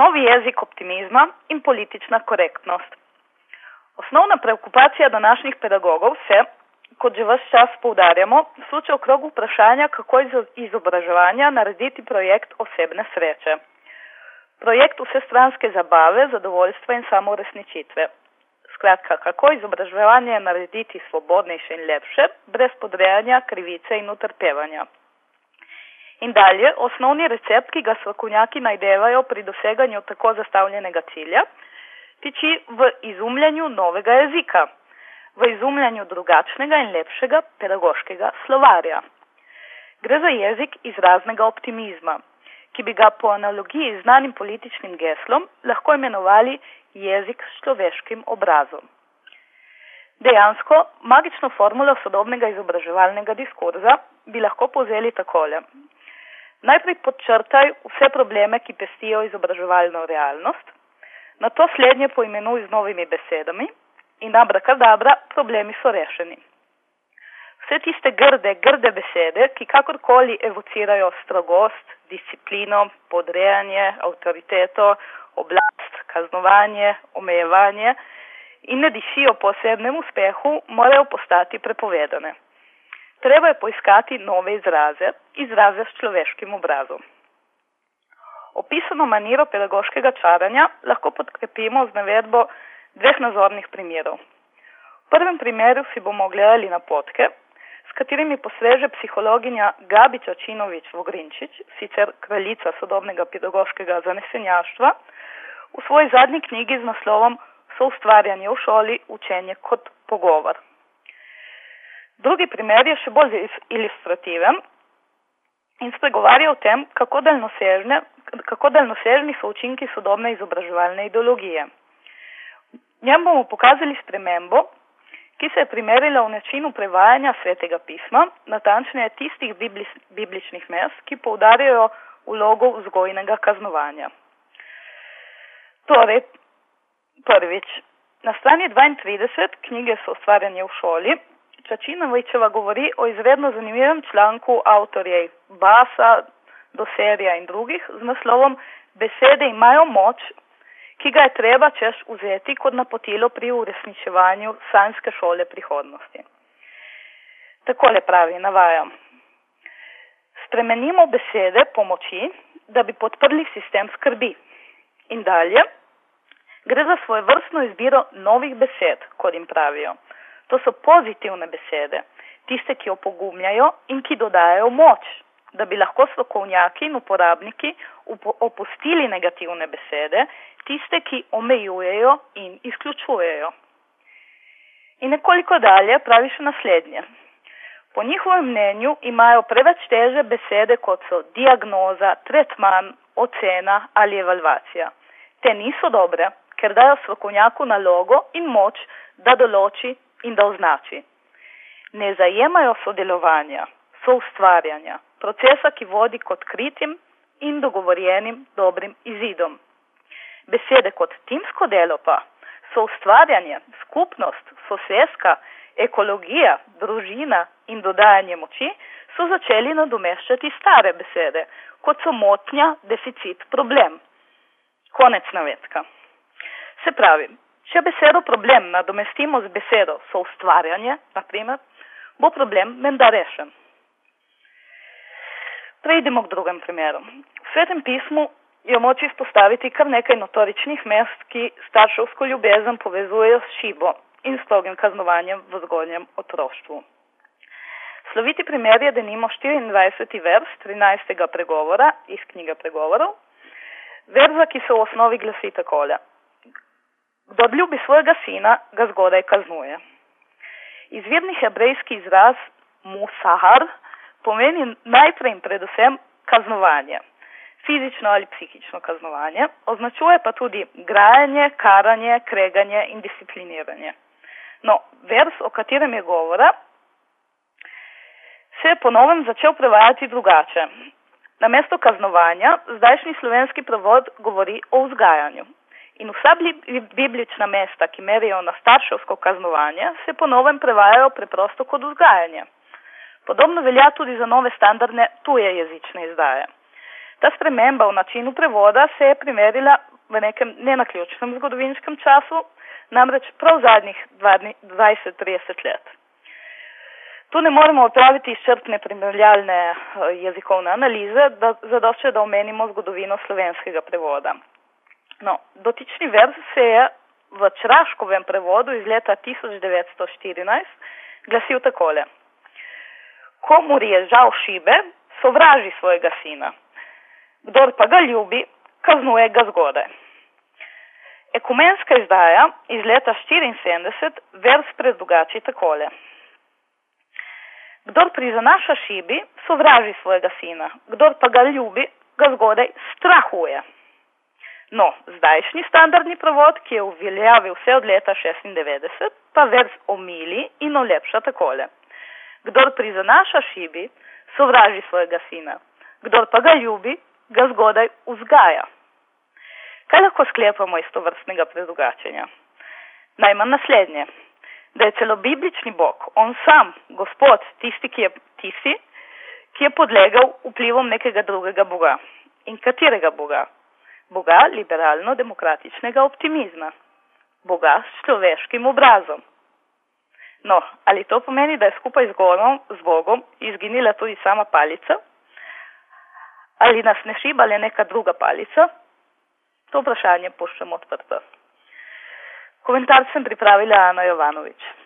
novi jezik optimizma in politična korektnost. Osnovna preokupacija današnjih pedagogov se, kot že vse čas poudarjamo, sluča okrog vprašanja, kako iz izobraževanja narediti projekt osebne sreče. Projekt vsestranske zabave, zadovoljstva in samoresničitve. Skratka, kako izobraževanje narediti svobodnejše in lepše, brez podrejanja, krivice in utrpevanja. In dalje, osnovni recept, ki ga strokovnjaki najdevajo pri doseganju tako zastavljenega cilja, tiči v izumljanju novega jezika, v izumljanju drugačnega in lepšega pedagoškega slovarja. Gre za jezik izraznega optimizma, ki bi ga po analogiji z znanim političnim geslom lahko imenovali jezik s človeškim obrazom. Dejansko, magično formulo sodobnega izobraževalnega diskurza bi lahko povzeli takole. Najprej podčrtaj vse probleme, ki pestijo izobraževalno realnost, na to slednje poimenuj z novimi besedami in abrakadabra, problemi so rešeni. Vse tiste grde, grde besede, ki kakorkoli evocirajo strogost, disciplino, podrejanje, avtoriteto, oblast, kaznovanje, omejevanje in ne dišijo po osebnem uspehu, morajo postati prepovedane. Treba je poiskati nove izraze, izraze s človeškim obrazom. Opisano maniro pedagoškega čaranja lahko podkrepimo z navedbo dveh nazornih primerov. V prvem primeru si bomo ogledali napotke, s katerimi posveže psihologinja Gabi Čačinovič Vogrinčič, sicer kraljica sodobnega pedagoškega zanesenjaštva, v svoji zadnji knjigi z naslovom Soustvarjanje v šoli, učenje kot pogovor. Drugi primer je še bolj ilustrativen in spregovarja o tem, kako daljnosežne, kako daljnosežni so učinki sodobne izobraževalne ideologije. Njem bomo pokazali spremembo, ki se je primerila v načinu prevajanja svetega pisma, natančneje tistih bibličnih mest, ki poudarjajo vlogo vzgojnega kaznovanja. Torej, prvič, na strani 32 knjige so ustvarjanje v šoli, Čačinovičeva govori o izredno zanimivem članku avtorjev Basa, Doserja in drugih z naslovom Besede imajo moč, ki ga je treba češ vzeti kot napotilo pri uresničevanju sanjske šole prihodnosti. Takole pravi, navajam. Spremenimo besede pomoči, da bi podprli sistem skrbi. In dalje, gre za svoje vrstno izbiro novih besed, kot jim pravijo. To so pozitivne besede, tiste, ki opogumljajo in ki dodajajo moč, da bi lahko strokovnjaki in uporabniki opustili negativne besede, tiste, ki omejujejo in izključujejo. In nekoliko dalje pravi še naslednje. Po njihovem mnenju imajo preveč teže besede, kot so diagnoza, tretman, ocena ali evalvacija. Te niso dobre, ker dajo strokovnjaku nalogo in moč, da določi in da označi. Ne zajemajo sodelovanja, soustvarjanja, procesa, ki vodi k odkritim in dogovorjenim dobrim izidom. Besede kot timsko delo pa, soustvarjanje, skupnost, sosedska, ekologija, družina in dodajanje moči so začeli nadomeščati stare besede, kot so motnja, deficit, problem. Konec navedka. Se pravi, Če besedo problem nadomestimo z besedo soustvarjanje, naprimer, bo problem menda rešen. Prejdemo k drugem primeru. V svetem pismu je moč izpostaviti kar nekaj notoričnih mest, ki starševsko ljubezen povezujejo s šibo in strogim kaznovanjem v zgodnjem otroštvu. Sloviti primer je denimo 24. vers 13. pregovora iz knjige pregovorov, verza, ki se v osnovi glasi takole. Kdo ljubi svojega sina, ga zgodaj kaznuje. Izvirni hebrejski izraz musahar pomeni najprej in predvsem kaznovanje, fizično ali psihično kaznovanje, označuje pa tudi grajanje, karanje, kreganje in discipliniranje. No, vers, o katerem je govora, se je ponovem začel prevajati drugače. Na mesto kaznovanja zdajšnji slovenski prevod govori o vzgajanju. In vsa biblična mesta, ki merijo na starševsko kaznovanje, se ponovem prevajajo preprosto kot vzgajanje. Podobno velja tudi za nove standardne tuje jezične izdaje. Ta sprememba v načinu prevoda se je primerila v nekem nenaključnem zgodovinskem času, namreč prav zadnjih 20-30 let. Tu ne moremo opraviti izčrpne primerjalne eh, jezikovne analize, da zadošče, da omenimo zgodovino slovenskega prevoda. No, dotični vers se je v Čraškovem prevodu iz leta 1914 glasil takole. Komur je žal šibe, sovraži svojega sina. Kdor pa ga ljubi, kaznuje ga zgodaj. Ekumenska izdaja iz leta 74 vers predrugači takole. Kdor prizanaša šibi, sovraži svojega sina. Kdor pa ga ljubi, ga zgodaj strahuje. No, zdajšnji standardni prevod, ki je uveljavil vse od leta 96, pa vers omili in olepša takole. Kdor prizanaša šibi, sovraži svojega sina. Kdor pa ga ljubi, ga zgodaj vzgaja. Kaj lahko sklepamo iz to vrstnega predrugačenja? Najmanj naslednje, da je celo biblični Bog, on sam, gospod, tisti, ki je tisti, ki je podlegal vplivom nekega drugega Boga. In katerega Boga? Boga liberalno-demokratičnega optimizma. Boga s človeškim obrazom. No, ali to pomeni, da je skupaj z, gorom, z Bogom izginila tudi sama palica? Ali nas ne šiba le neka druga palica? To vprašanje puščam odprto. Komentar sem pripravila Ana Jovanovič.